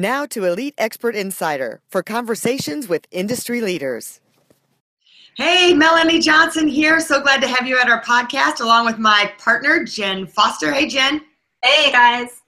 Now to Elite Expert Insider for conversations with industry leaders. Hey, Melanie Johnson here. So glad to have you at our podcast along with my partner, Jen Foster. Hey, Jen. Hey, guys.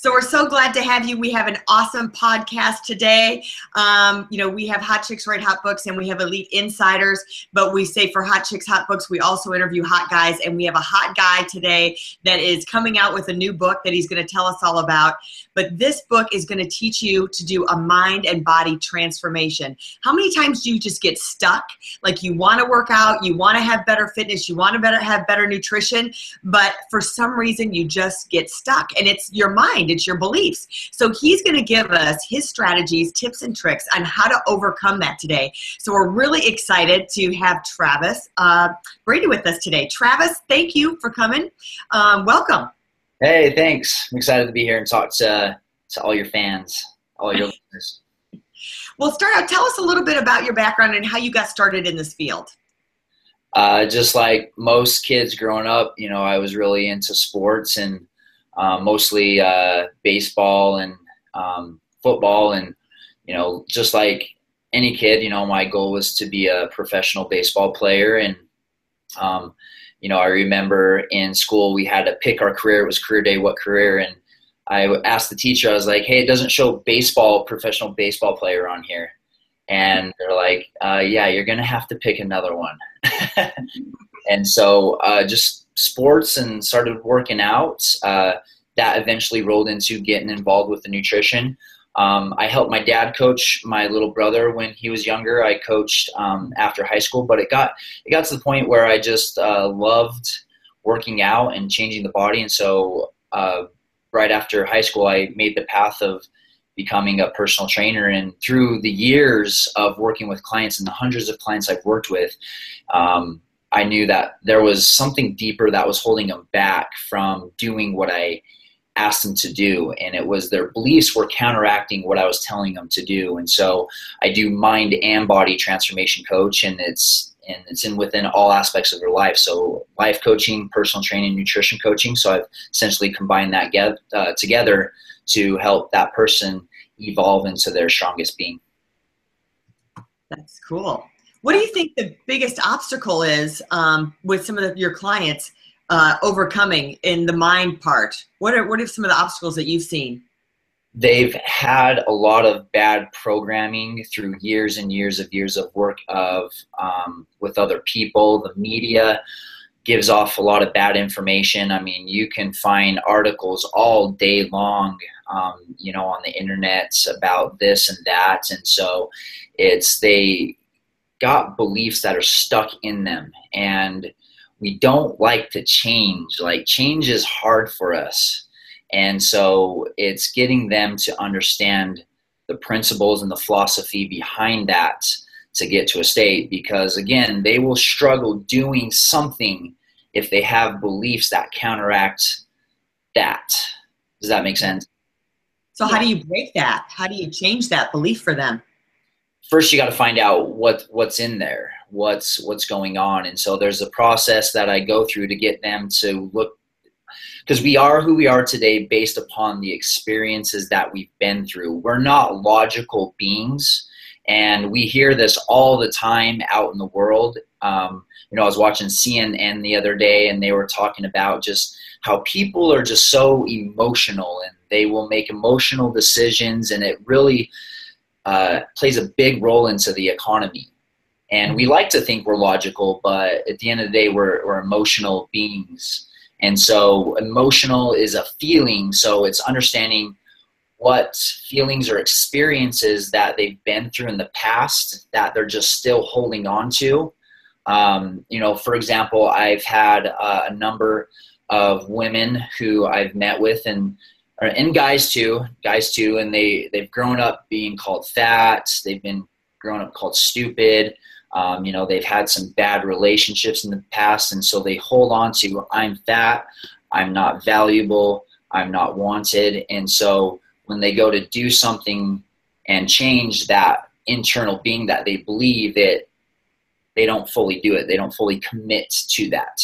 So we're so glad to have you. We have an awesome podcast today. Um, you know, we have Hot Chicks Write Hot Books and we have Elite Insiders, but we say for Hot Chicks Hot Books, we also interview hot guys. And we have a hot guy today that is coming out with a new book that he's going to tell us all about. But this book is going to teach you to do a mind and body transformation. How many times do you just get stuck? Like you want to work out, you want to have better fitness, you want to better have better nutrition, but for some reason you just get stuck. And it's your mind, it's your beliefs. So he's going to give us his strategies, tips, and tricks on how to overcome that today. So we're really excited to have Travis uh, Brady with us today. Travis, thank you for coming. Um, welcome. Hey, thanks. I'm excited to be here and talk to, to all your fans, all your listeners. Well, start out. Tell us a little bit about your background and how you got started in this field. Uh, just like most kids growing up, you know, I was really into sports and uh, mostly uh, baseball and um, football. And, you know, just like any kid, you know, my goal was to be a professional baseball player. And, um, you know, I remember in school we had to pick our career. It was career day, what career? And I asked the teacher, I was like, hey, it doesn't show baseball, professional baseball player on here. And they're like, uh, yeah, you're going to have to pick another one. and so uh, just sports and started working out. Uh, that eventually rolled into getting involved with the nutrition. Um, I helped my dad coach my little brother when he was younger. I coached um, after high school, but it got it got to the point where I just uh, loved working out and changing the body. And so, uh, right after high school, I made the path of becoming a personal trainer. And through the years of working with clients and the hundreds of clients I've worked with, um, I knew that there was something deeper that was holding them back from doing what I asked them to do. And it was their beliefs were counteracting what i was telling them to do. And so i do mind and body transformation coach and it's and it's in within all aspects of your life. So life coaching personal training nutrition coaching. So i've essentially combined that get, uh, together to help that person evolve into their strongest being. That's cool what do you think the biggest obstacle is um, with some of the, your clients uh, overcoming in the mind part? What are what are some of the obstacles that you've seen? They've had a lot of bad programming through years and years of years of work of um, with other people. The media gives off a lot of bad information. I mean, you can find articles all day long, um, you know, on the internet about this and that, and so it's they got beliefs that are stuck in them and we don't like to change. Like change is hard for us. And so it's getting them to understand the principles and the philosophy behind that to get to a state because again, they will struggle doing something if they have beliefs that counteract that. Does that make sense? So how do you break that? How do you change that belief for them? First you got to find out what what's in there what's what's going on. And so there's a process that i go through to get them to look because we are who we are today based upon the experiences that we've been through. We're not logical beings and we hear this all the time out in the world. Um, you know i was watching cnn the other day and they were talking about just how people are just so emotional and they will make emotional decisions and it really uh, plays a big role into the economy and we like to think we're logical, but at the end of the day, we're, we're emotional beings. And so, emotional is a feeling. So, it's understanding what feelings or experiences that they've been through in the past that they're just still holding on to. Um, you know, for example, I've had uh, a number of women who I've met with, and or and guys too, guys too, and they they've grown up being called fat. They've been grown up called stupid. Um, you know, they've had some bad relationships in the past, and so they hold on to I'm fat, I'm not valuable, I'm not wanted, and so when they go to do something and change that internal being that they believe that they don't fully do it, they don't fully commit to that.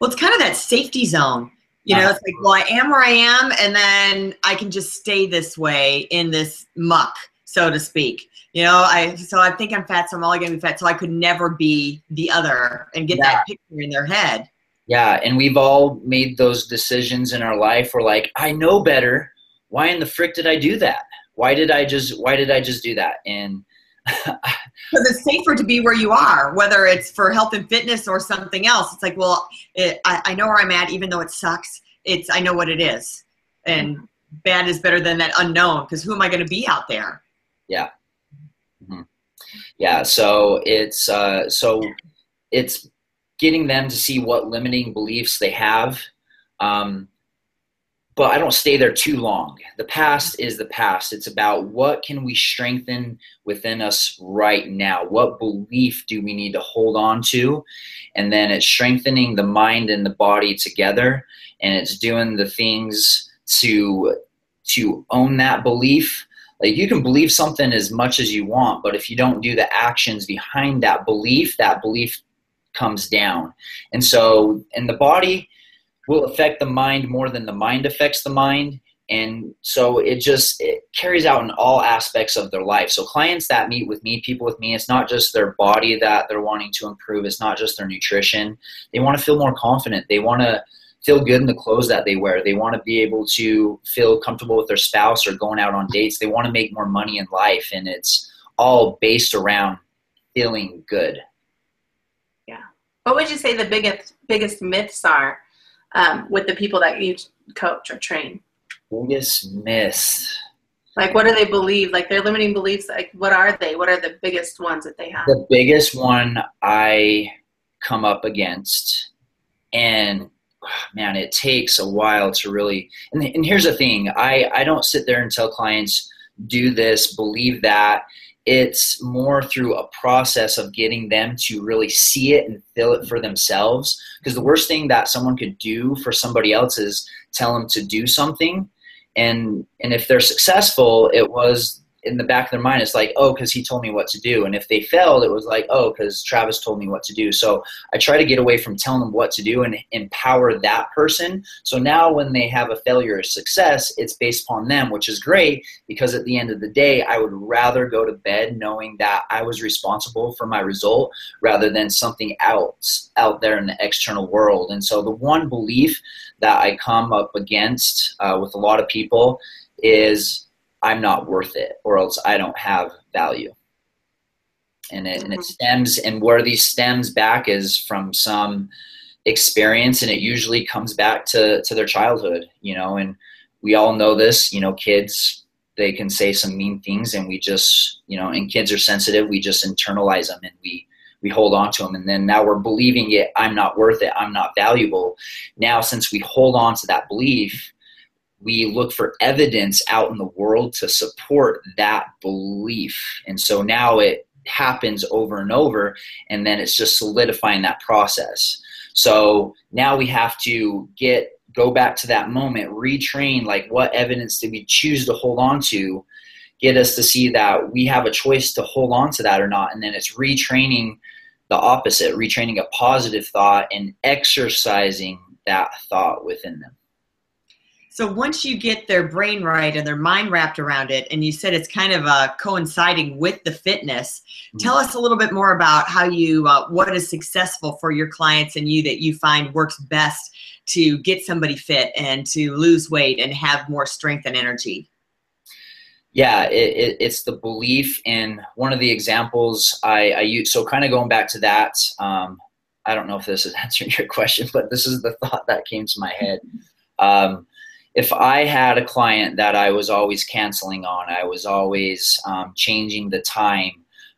Well, it's kind of that safety zone. You know, it's like, well, I am where I am, and then I can just stay this way in this muck, so to speak. You know, I so I think I'm fat, so I'm only gonna be fat. So I could never be the other and get yeah. that picture in their head. Yeah, and we've all made those decisions in our life. We're like, I know better. Why in the frick did I do that? Why did I just why did I just do that? And because it's safer to be where you are, whether it's for health and fitness or something else. It's like, well, it, I, I know where I'm at, even though it sucks. It's I know what it is, and bad is better than that unknown. Because who am I going to be out there? Yeah, mm-hmm. yeah. So it's uh, so it's getting them to see what limiting beliefs they have. Um, but I don't stay there too long. The past is the past. It's about what can we strengthen within us right now? What belief do we need to hold on to? And then it's strengthening the mind and the body together and it's doing the things to to own that belief. Like you can believe something as much as you want, but if you don't do the actions behind that belief, that belief comes down. And so in the body, will affect the mind more than the mind affects the mind. And so it just it carries out in all aspects of their life. So clients that meet with me people with me it's not just their body that they're wanting to improve. It's not just their nutrition. They want to feel more confident. They want to feel good in the clothes that they wear. They want to be able to feel comfortable with their spouse or going out on dates. They want to make more money in life and it's all based around feeling good. Yeah. What would you say the biggest biggest myths are um, with the people that you coach or train? Biggest myth. Like, what do they believe? Like, their limiting beliefs. Like, what are they? What are the biggest ones that they have? The biggest one I come up against, and man, it takes a while to really. And, and here's the thing: I I don't sit there and tell clients do this, believe that, it's more through a process of getting them to really see it and feel it for themselves. Because the worst thing that someone could do for somebody else is tell them to do something. And, and if they're successful, it was in the back of their mind, it's like, oh, because he told me what to do. And if they failed, it was like, oh, because Travis told me what to do. So I try to get away from telling them what to do and empower that person. So now when they have a failure or success, it's based upon them, which is great because at the end of the day, I would rather go to bed knowing that I was responsible for my result rather than something else out there in the external world. And so the one belief that I come up against uh, with a lot of people is I'm not worth it or else I don't have value. And it, and it mm-hmm. stems, and where these stems back is from some experience, and it usually comes back to, to their childhood, you know, and we all know this, you know, kids, they can say some mean things and we just, you know, and kids are sensitive, we just internalize them and we, we hold on to them and then now we're believing it i'm not worth it i'm not valuable now since we hold on to that belief we look for evidence out in the world to support that belief. And so now it happens over and over, and then it's just solidifying that process. So now we have to get go back to that moment, retrain like what evidence did we choose to hold on to, get us to see that we have a choice to hold on to that or not, and then it's retraining the opposite, retraining a positive thought and exercising that thought within them. So once you get their brain right and their mind wrapped around it, and you said it's kind of uh, coinciding with the fitness, mm-hmm. tell us a little bit more about how you, uh, what is successful for your clients and you that you find works best to get somebody fit and to lose weight and have more strength and energy. Yeah, it, it, it's the belief in one of the examples I, I use. So kind of going back to that, um, I don't know if this is answering your question, but this is the thought that came to my head. Um, if I had a client that I was always canceling on, I was always um, changing the time.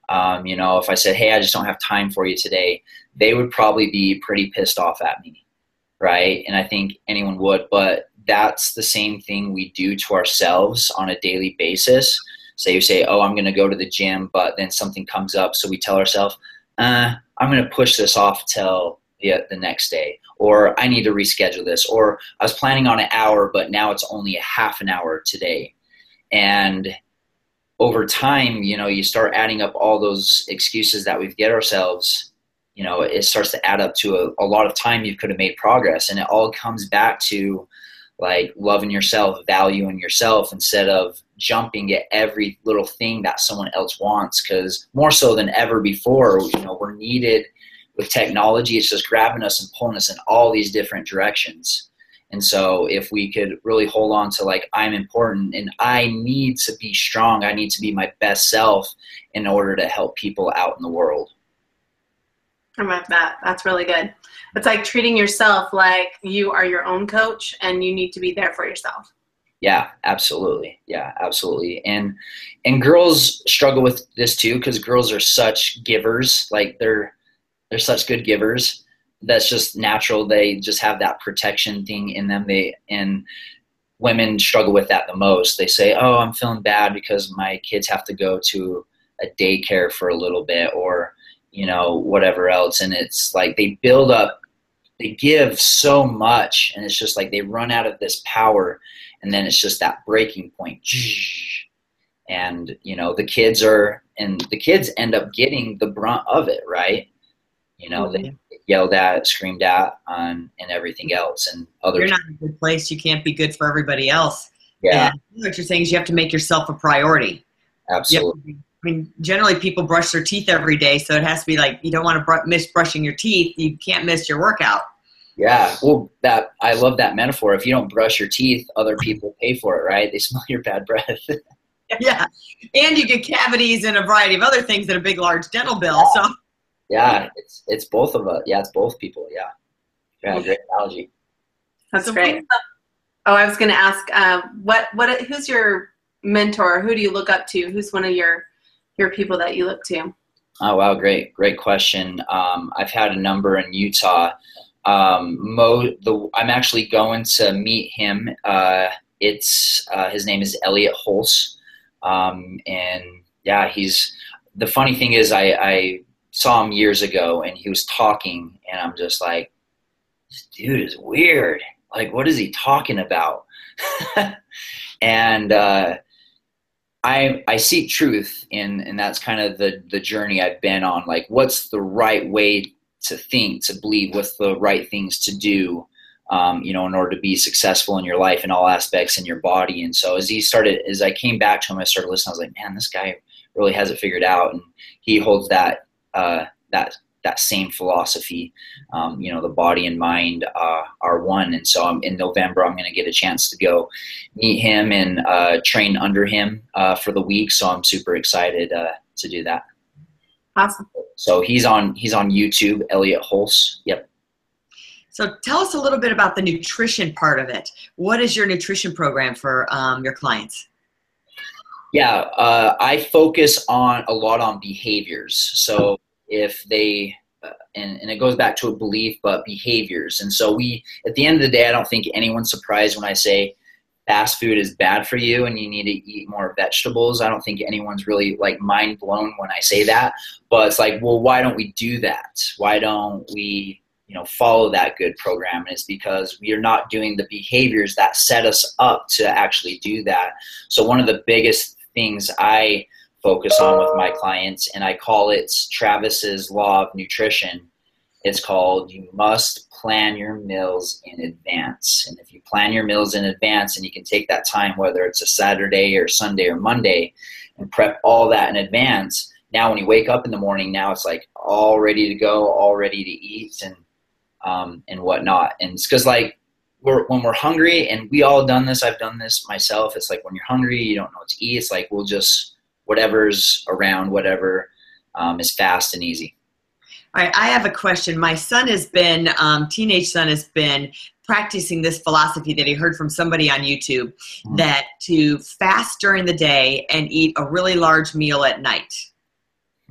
Um, you know, if I said, "Hey, I just don't have time for you today," they would probably be pretty pissed off at me, right? And I think anyone would. But that's the same thing we do to ourselves on a daily basis. Say you say, "Oh, I'm going to go to the gym," but then something comes up, so we tell ourselves, uh, "I'm going to push this off till the, the next day," or "I need to reschedule this," or "I was planning on an hour, but now it's only a half an hour today," and over time, you know, you start adding up all those excuses that we've get ourselves you know it starts to add up to a, a lot of time you could have made progress. And it all comes back to like loving yourself valuing yourself instead of jumping at every little thing that someone else wants. Because more so than ever before you know we're needed with technology it's just grabbing us and pulling us in all these different directions and so if we could really hold on to like i'm important and i need to be strong i need to be my best self in order to help people out in the world I like that. That's really good. It's like treating yourself like you are your own coach and you need to be there for yourself. Yeah, absolutely. Yeah, absolutely. And and girls struggle with this too because girls are such givers. Like they're they're such good givers. That's just natural. They just have that protection thing in them. They and women struggle with that the most. They say, "Oh, I'm feeling bad because my kids have to go to a daycare for a little bit," or you know, whatever else. And it's like they build up, they give so much, and it's just like they run out of this power, and then it's just that breaking point. And, you know, the kids are, and the kids end up getting the brunt of it, right? You know, mm-hmm. they yelled at, screamed at, um, and everything else. And other. You're not in a good place. You can't be good for everybody else. Yeah. And what you're saying is you have to make yourself a priority. Absolutely. I mean, generally people brush their teeth every day, so it has to be like you don't want to br- miss brushing your teeth. You can't miss your workout. Yeah, well, that I love that metaphor. If you don't brush your teeth, other people pay for it, right? They smell your bad breath. yeah, and you get cavities and a variety of other things and a big, large dental bill. So. Yeah, it's it's both of us. Yeah, it's both people. Yeah, yeah, great analogy. That's so great. Oh, I was going to ask, uh, what what who's your mentor? Who do you look up to? Who's one of your your people that you look to? Oh wow, great, great question. Um, I've had a number in Utah. Um, Mo, the, I'm actually going to meet him. Uh, it's uh, his name is Elliot Hulse, um, and yeah, he's. The funny thing is, I, I saw him years ago, and he was talking, and I'm just like, dude is weird. Like, what is he talking about? and uh, I I seek truth, and and that's kind of the the journey I've been on. Like, what's the right way to think, to believe? What's the right things to do? Um, you know, in order to be successful in your life in all aspects in your body. And so as he started, as I came back to him, I started listening. I was like, man, this guy really has it figured out, and he holds that uh, that that same philosophy. Um, you know, the body and mind uh, are one, and so I'm, in November I'm going to get a chance to go meet him and uh, train under him uh, for the week. So I'm super excited uh, to do that. Awesome. So he's on he's on YouTube, Elliot Hulse. Yep. So tell us a little bit about the nutrition part of it. What is your nutrition program for um, your clients? Yeah, uh, I focus on a lot on behaviors. So if they uh, and, and it goes back to a belief but behaviors. And so we at the end of the day i don't think anyone's surprised when i say fast food is bad for you and you need to eat more vegetables. I don't think anyone's really like mind blown when i say that. But it's like well why don't we do that? Why don't we you know follow that good program? And it's because we are not doing the behaviors that set us up to actually do that. So one of the biggest things i focus on with my clients, and I call it Travis's Law of Nutrition. It's called You Must Plan Your Meals in Advance. And if you plan your meals in advance and you can take that time, whether it's a Saturday or Sunday or Monday, and prep all that in advance, now when you wake up in the morning, now it's like all ready to go, all ready to eat, and um, and whatnot. And it's because like we're, when we're hungry, and we all done this. I've done this myself. It's like when you're hungry, you don't know what to eat. It's like we'll just whatever's around, whatever um, is fast and easy. All right, I have a question. My son has been, um, teenage son has been practicing this philosophy that he heard from somebody on YouTube mm-hmm. that to fast during the day and eat a really large meal at night.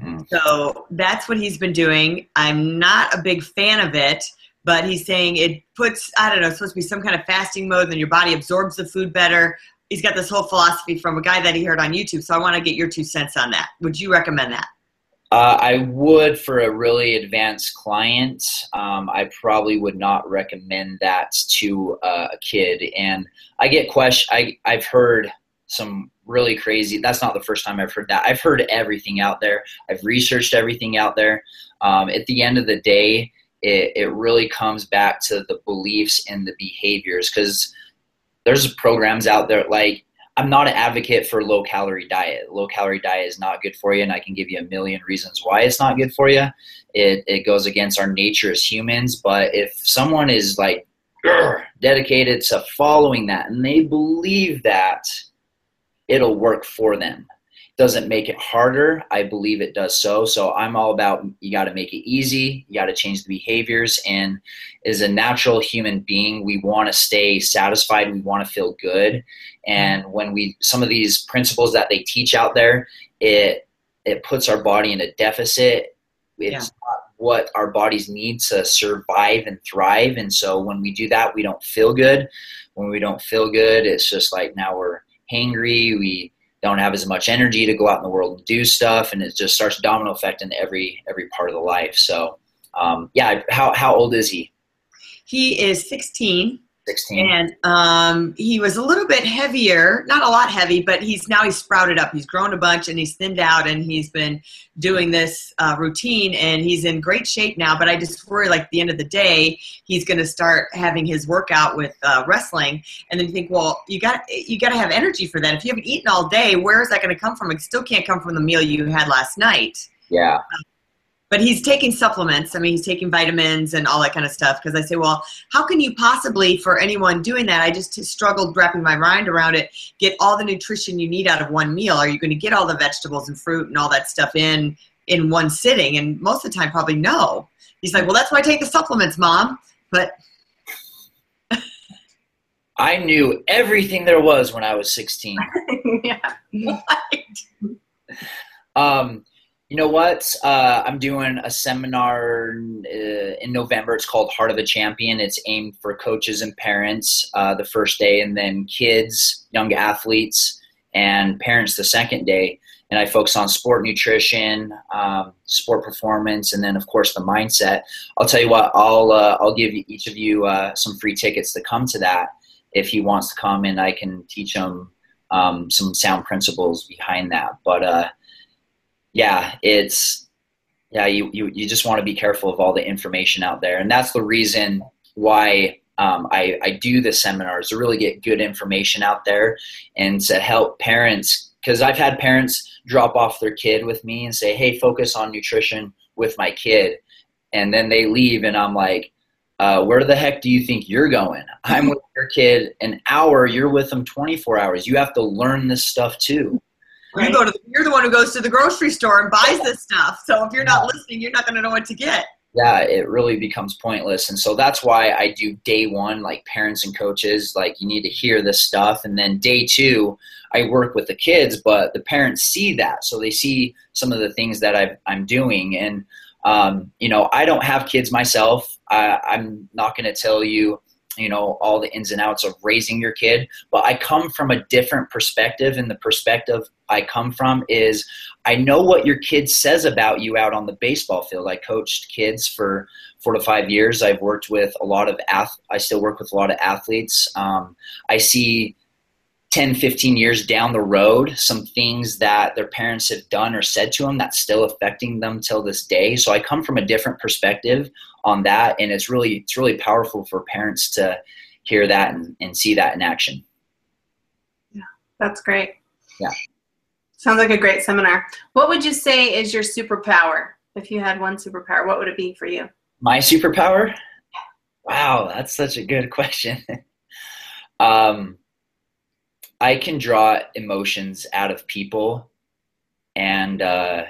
Mm-hmm. So that's what he's been doing. I'm not a big fan of it, but he's saying it puts I don't know, it's supposed to be some kind of fasting mode, then your body absorbs the food better. He's got this whole philosophy from a guy that he heard on YouTube. So I want to get your two cents on that. Would you recommend that? Uh, I would for a really advanced client. Um, I probably would not recommend that to uh, a kid. And I get question. I I've heard some really crazy. That's not the first time I've heard that. I've heard everything out there. I've researched everything out there. Um, at the end of the day, it, it really comes back to the beliefs and the behaviors because there's programs out there like I'm not an advocate for low calorie diet. Low calorie diet is not good for you, and I can give you a million reasons why it's not good for you. It it goes against our nature as humans. But if someone is like dedicated to following that and they believe that, it'll work for them doesn't make it harder. I believe it does so. So I'm all about you got to make it easy. You got to change the behaviors. And as a natural human being, we want to stay satisfied. We want to feel good. And when we some of these principles that they teach out there, it it puts our body in a deficit. It's yeah. not what our bodies need to survive and thrive. And so when we do that, we don't feel good. When we don't feel good, it's just like now we're hangry. We don't have as much energy to go out in the world and do stuff, and it just starts domino effect in every every part of the life. So, um, yeah, how how old is he? He is 16. 16. And um, he was a little bit heavier, not a lot heavy, but he's now he's sprouted up. He's grown a bunch and he's thinned out and he's been doing this uh, routine and he's in great shape now. But I just worry, like, the end of the day, he's going to start having his workout with uh, wrestling, and then you think, well, you got you got to have energy for that. If you haven't eaten all day, where is that going to come from? It still can't come from the meal you had last night. Yeah. But he's taking supplements. I mean, he's taking vitamins and all that kind of stuff. Because I say, well, how can you possibly, for anyone doing that, I just struggled wrapping my mind around it, get all the nutrition you need out of one meal? Are you going to get all the vegetables and fruit and all that stuff in in one sitting? And most of the time, probably no. He's like, well, that's why I take the supplements, mom. But I knew everything there was when I was 16. yeah. What? Um, you know what? Uh, I'm doing a seminar uh, in November. It's called Heart of a Champion. It's aimed for coaches and parents uh, the first day, and then kids, young athletes, and parents the second day. And I focus on sport nutrition, um, sport performance, and then of course the mindset. I'll tell you what. I'll uh, I'll give each of you uh, some free tickets to come to that if he wants to come, and I can teach him um, some sound principles behind that. But uh, yeah, it's yeah, you, you, you just want to be careful of all the information out there. And that's the reason why um, I, I do the seminars to really get good information out there and to help parents. Because I've had parents drop off their kid with me and say, hey, focus on nutrition with my kid. And then they leave, and I'm like, uh, where the heck do you think you're going? I'm with your kid an hour, you're with them 24 hours. You have to learn this stuff too. Right. You go to the, you're the one who goes to the grocery store and buys this stuff. So if you're not listening, you're not going to know what to get. Yeah, it really becomes pointless. And so that's why I do day one, like parents and coaches, like you need to hear this stuff. And then day two, I work with the kids, but the parents see that. So they see some of the things that i am doing. And, um, you know, I don't have kids myself. I, I'm not going to tell you you know all the ins and outs of raising your kid but i come from a different perspective and the perspective i come from is i know what your kid says about you out on the baseball field. I coached kids for four to five years. I've worked with a lot of ath- i still work with a lot of athletes. Um, i see 10 15 years down the road some things that their parents have done or said to them that's still affecting them till this day. So i come from a different perspective on that and it's really it's really powerful for parents to hear that and, and see that in action. Yeah that's great. Yeah. Sounds like a great seminar. What would you say is your superpower? If you had one superpower what would it be for you? My superpower? Wow that's such a good question. Um I can draw emotions out of people and uh,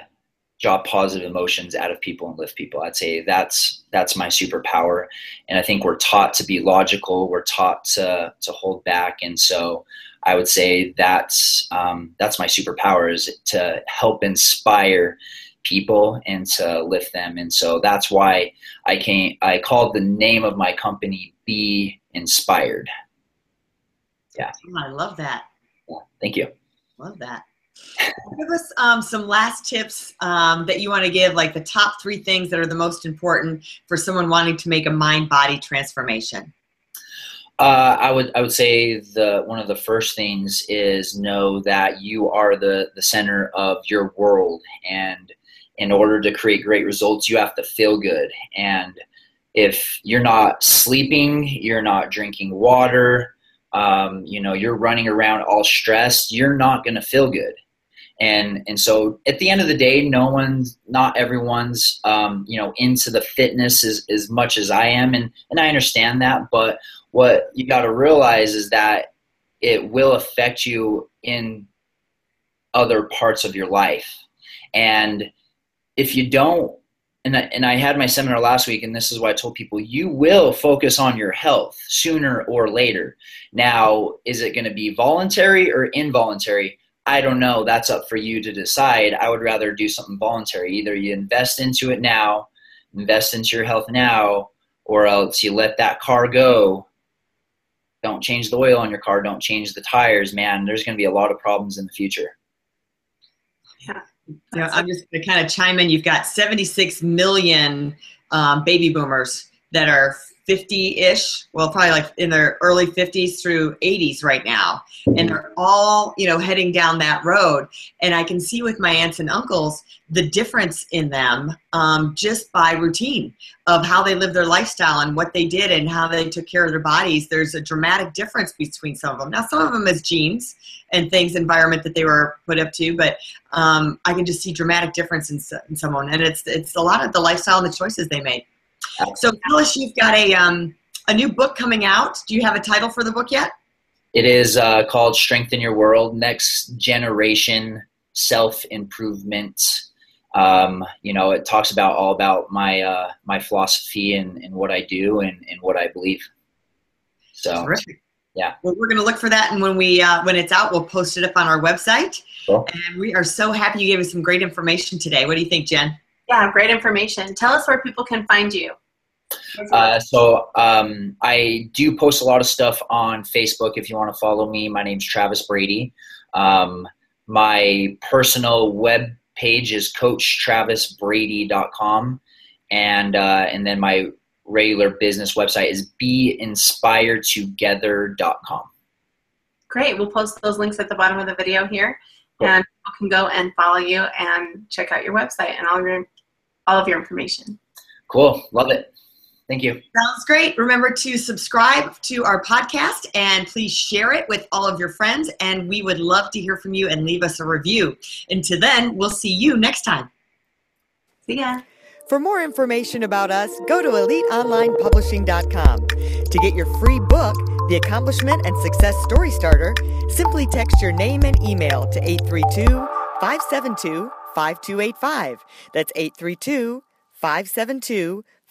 draw positive emotions out of people and lift people. I'd say that's that's my superpower. And I think we're taught to be logical. We're taught to to hold back. And so I would say that's um, that's my superpower is to help inspire people and to lift them. And so that's why I came. I called the name of my company "Be Inspired." Yeah, I love that. Yeah, thank you. Love that. Give us um, some last tips um, that you want to give, like the top three things that are the most important for someone wanting to make a mind-body transformation. Uh, I would I would say the one of the first things is know that you are the the center of your world, and in order to create great results, you have to feel good. And if you're not sleeping, you're not drinking water, um, you know, you're running around all stressed, you're not going to feel good. And and so at the end of the day, no one's not everyone's um, you know into the fitness as, as much as I am, and and I understand that, but what you got to realize is that it will affect you in other parts of your life. And if you don't, and I, and I had my seminar last week, and this is why I told people you will focus on your health sooner or later. Now, is it going to be voluntary or involuntary? I don't know. That's up for you to decide. I would rather do something voluntary. Either you invest into it now, invest into your health now, or else you let that car go don't change the oil on your car, don't change the tires, man, there's going to be a lot of problems in the future. Yeah. yeah I'm just going to kind of chime in. You've got 76 million um, baby boomers that are 50-ish, well, probably like in their early 50s through 80s right now, and they're all you know heading down that road. And I can see with my aunts and uncles the difference in them um, just by routine of how they live their lifestyle and what they did and how they took care of their bodies. There's a dramatic difference between some of them. Now, some of them is genes and things, environment that they were put up to, but um, I can just see dramatic difference in, in someone, and it's it's a lot of the lifestyle and the choices they made. So tell us, you've got a um, a new book coming out. Do you have a title for the book yet? It is uh, called Strengthen Your World: Next Generation Self Improvement. Um, you know, it talks about all about my uh, my philosophy and, and what I do and, and what I believe. So, Terrific. yeah. Well, we're going to look for that, and when we uh, when it's out, we'll post it up on our website. Cool. And we are so happy you gave us some great information today. What do you think, Jen? Yeah, great information. Tell us where people can find you. Uh, so um, I do post a lot of stuff on Facebook. If you want to follow me, my name's Travis Brady. Um, my personal web page is coachtravisbrady.com, and uh, and then my regular business website is beinspiredtogether.com. Great. We'll post those links at the bottom of the video here, cool. and people can go and follow you and check out your website and all your all of your information. Cool. Love it. Thank you. Sounds great. Remember to subscribe to our podcast and please share it with all of your friends. And we would love to hear from you and leave us a review. Until then, we'll see you next time. See ya. For more information about us, go to eliteonlinepublishing.com. To get your free book, The Accomplishment and Success Story Starter, simply text your name and email to 832 572 5285. That's 832 572